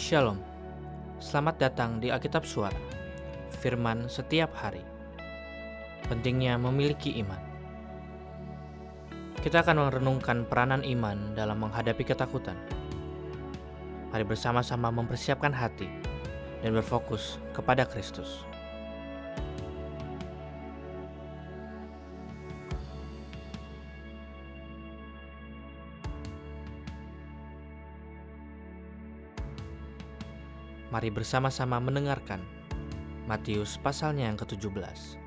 Shalom, selamat datang di Alkitab Suara, firman setiap hari. Pentingnya memiliki iman. Kita akan merenungkan peranan iman dalam menghadapi ketakutan. Mari bersama-sama mempersiapkan hati dan berfokus kepada Kristus. Mari bersama-sama mendengarkan Matius pasalnya yang ke-17.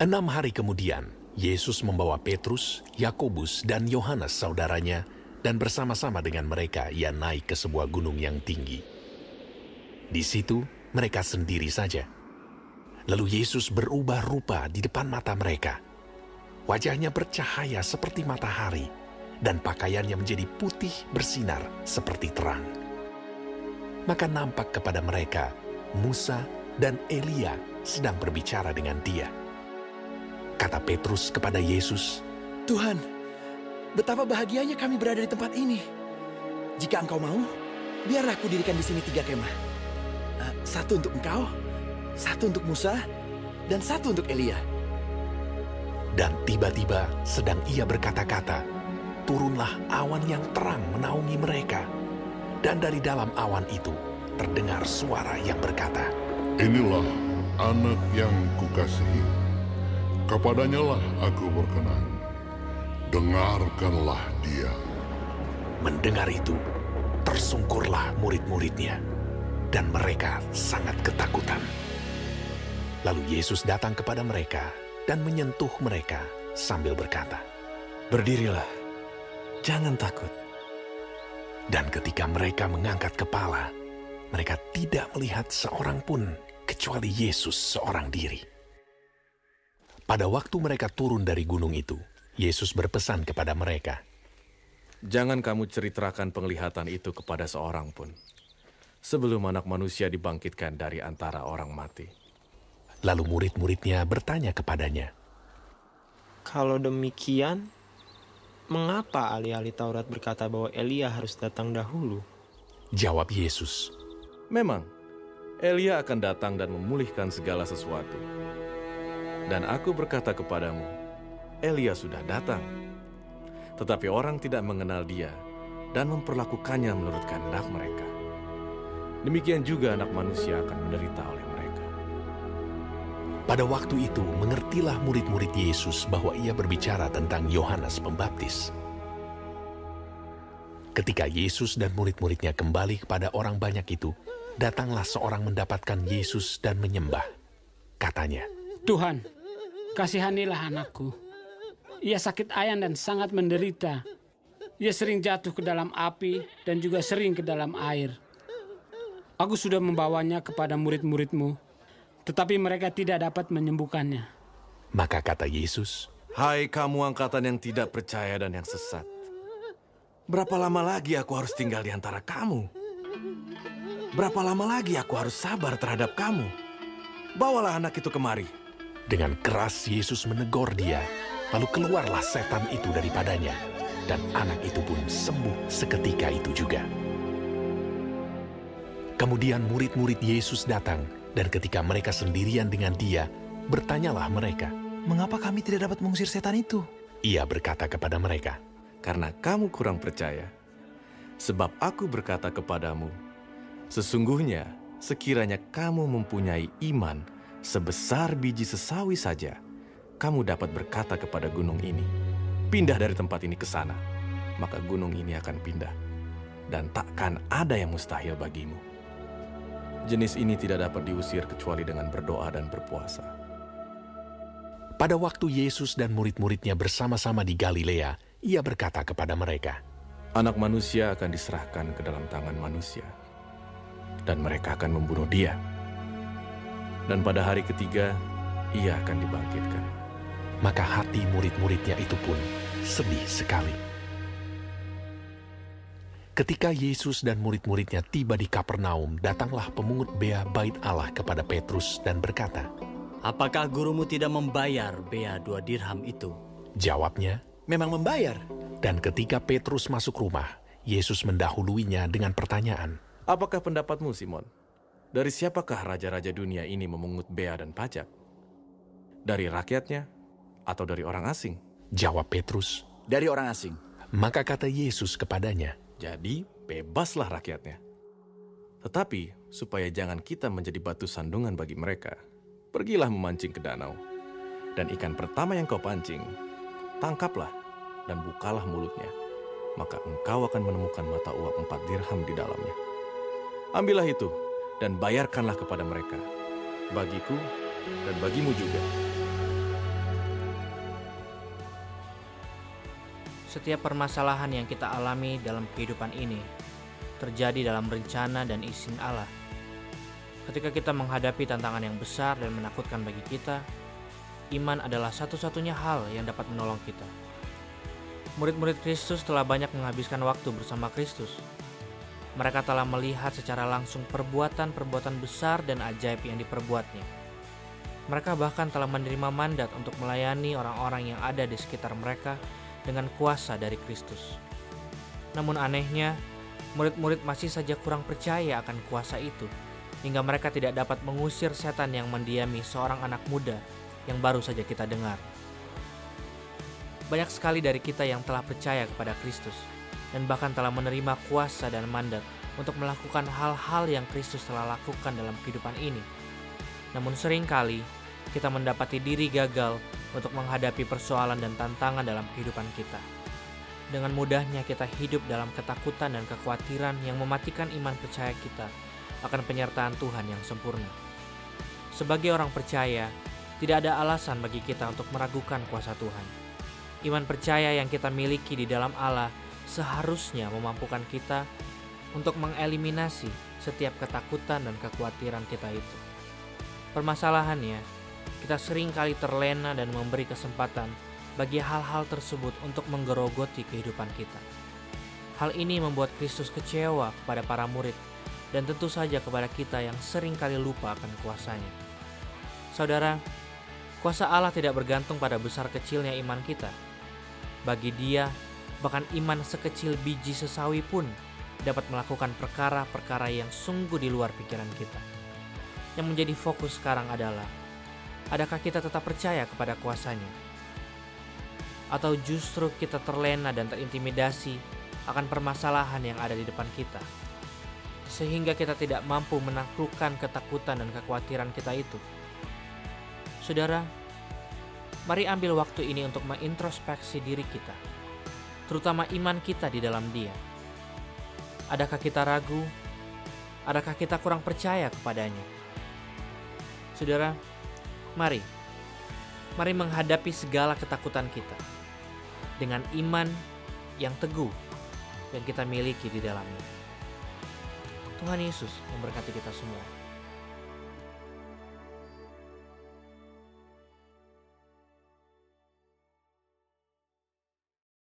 Enam hari kemudian, Yesus membawa Petrus, Yakobus, dan Yohanes saudaranya, dan bersama-sama dengan mereka ia naik ke sebuah gunung yang tinggi. Di situ, mereka sendiri saja. Lalu Yesus berubah rupa di depan mata mereka. Wajahnya bercahaya seperti matahari, dan pakaiannya menjadi putih bersinar seperti terang. Maka nampak kepada mereka Musa dan Elia sedang berbicara dengan dia. Kata Petrus kepada Yesus, Tuhan, betapa bahagianya kami berada di tempat ini. Jika engkau mau, biarlah aku dirikan di sini tiga kemah. Uh, satu untuk engkau, satu untuk Musa, dan satu untuk Elia. Dan tiba-tiba sedang ia berkata-kata, turunlah awan yang terang menaungi mereka. Dan dari dalam awan itu terdengar suara yang berkata, Inilah anak yang kukasihi. Kepadanya lah aku berkenan. Dengarkanlah dia. Mendengar itu, tersungkurlah murid-muridnya, dan mereka sangat ketakutan. Lalu Yesus datang kepada mereka dan menyentuh mereka sambil berkata, Berdirilah, jangan takut. Dan ketika mereka mengangkat kepala, mereka tidak melihat seorang pun kecuali Yesus seorang diri. Pada waktu mereka turun dari gunung itu, Yesus berpesan kepada mereka, Jangan kamu ceritakan penglihatan itu kepada seorang pun, sebelum anak manusia dibangkitkan dari antara orang mati. Lalu murid-muridnya bertanya kepadanya, Kalau demikian, mengapa ahli-ahli Taurat berkata bahwa Elia harus datang dahulu? Jawab Yesus, Memang, Elia akan datang dan memulihkan segala sesuatu. Dan aku berkata kepadamu, Elia sudah datang. Tetapi orang tidak mengenal dia dan memperlakukannya menurut kehendak mereka. Demikian juga anak manusia akan menderita oleh. Pada waktu itu mengertilah murid-murid Yesus bahwa ia berbicara tentang Yohanes Pembaptis. Ketika Yesus dan murid-muridnya kembali kepada orang banyak itu, datanglah seorang mendapatkan Yesus dan menyembah. Katanya, Tuhan, kasihanilah anakku. Ia sakit ayan dan sangat menderita. Ia sering jatuh ke dalam api dan juga sering ke dalam air. Aku sudah membawanya kepada murid-muridmu, tetapi mereka tidak dapat menyembuhkannya. maka kata Yesus, Hai kamu angkatan yang tidak percaya dan yang sesat. Berapa lama lagi aku harus tinggal di antara kamu? Berapa lama lagi aku harus sabar terhadap kamu? Bawalah anak itu kemari. dengan keras Yesus menegur dia, lalu keluarlah setan itu daripadanya, dan anak itu pun sembuh seketika itu juga. Kemudian murid-murid Yesus datang, dan ketika mereka sendirian dengan dia, bertanyalah mereka. Mengapa kami tidak dapat mengusir setan itu? Ia berkata kepada mereka, karena kamu kurang percaya. Sebab aku berkata kepadamu, sesungguhnya sekiranya kamu mempunyai iman sebesar biji sesawi saja, kamu dapat berkata kepada gunung ini, pindah dari tempat ini ke sana, maka gunung ini akan pindah, dan takkan ada yang mustahil bagimu. Jenis ini tidak dapat diusir kecuali dengan berdoa dan berpuasa. Pada waktu Yesus dan murid-muridnya bersama-sama di Galilea, ia berkata kepada mereka, Anak manusia akan diserahkan ke dalam tangan manusia, dan mereka akan membunuh dia. Dan pada hari ketiga, ia akan dibangkitkan. maka hati murid-muridnya itu pun sedih sekali. Ketika Yesus dan murid-muridnya tiba di Kapernaum, datanglah pemungut bea bait Allah kepada Petrus dan berkata, Apakah gurumu tidak membayar bea dua dirham itu? Jawabnya, Memang membayar. dan ketika Petrus masuk rumah, Yesus mendahuluinya dengan pertanyaan. Apakah pendapatmu, Simon? Dari siapakah raja-raja dunia ini memungut bea dan pajak? Dari rakyatnya atau dari orang asing? Jawab Petrus, Dari orang asing. maka kata Yesus kepadanya, Jadi, bebaslah rakyatnya. Tetapi, supaya jangan kita menjadi batu sandungan bagi mereka, pergilah memancing ke danau. Dan ikan pertama yang kau pancing, tangkaplah dan bukalah mulutnya. Maka engkau akan menemukan mata uang empat dirham di dalamnya. Ambillah itu dan bayarkanlah kepada mereka. Bagiku dan bagimu juga. Setiap permasalahan yang kita alami dalam kehidupan ini terjadi dalam rencana dan izin Allah. Ketika kita menghadapi tantangan yang besar dan menakutkan bagi kita, iman adalah satu-satunya hal yang dapat menolong kita. Murid-murid Kristus telah banyak menghabiskan waktu bersama Kristus. Mereka telah melihat secara langsung perbuatan-perbuatan besar dan ajaib yang diperbuatnya. Mereka bahkan telah menerima mandat untuk melayani orang-orang yang ada di sekitar mereka dengan kuasa dari Kristus. Namun anehnya, murid-murid masih saja kurang percaya akan kuasa itu, hingga mereka tidak dapat mengusir setan yang mendiami seorang anak muda yang baru saja kita dengar. Banyak sekali dari kita yang telah percaya kepada Kristus dan bahkan telah menerima kuasa dan mandat untuk melakukan hal-hal yang Kristus telah lakukan dalam kehidupan ini. Namun sering kali kita mendapati diri gagal untuk menghadapi persoalan dan tantangan dalam kehidupan kita. Dengan mudahnya kita hidup dalam ketakutan dan kekhawatiran yang mematikan iman percaya kita akan penyertaan Tuhan yang sempurna. Sebagai orang percaya, tidak ada alasan bagi kita untuk meragukan kuasa Tuhan. Iman percaya yang kita miliki di dalam Allah seharusnya memampukan kita untuk mengeliminasi setiap ketakutan dan kekhawatiran kita itu. Permasalahannya, kita sering kali terlena dan memberi kesempatan bagi hal-hal tersebut untuk menggerogoti kehidupan kita. Hal ini membuat Kristus kecewa kepada para murid dan tentu saja kepada kita yang sering kali lupa akan kuasanya. Saudara, kuasa Allah tidak bergantung pada besar kecilnya iman kita. Bagi dia, bahkan iman sekecil biji sesawi pun dapat melakukan perkara-perkara yang sungguh di luar pikiran kita. Yang menjadi fokus sekarang adalah, adakah kita tetap percaya kepada kuasanya? Atau justru kita terlena dan terintimidasi akan permasalahan yang ada di depan kita? Sehingga kita tidak mampu menaklukkan ketakutan dan kekhawatiran kita itu. Saudara, mari ambil waktu ini untuk mengintrospeksi diri kita, terutama iman kita di dalam Dia. Adakah kita ragu? Adakah kita kurang percaya kepadanya? Saudara, mari, mari menghadapi segala ketakutan kita dengan iman yang teguh yang kita miliki di dalamnya. Tuhan Yesus memberkati kita semua.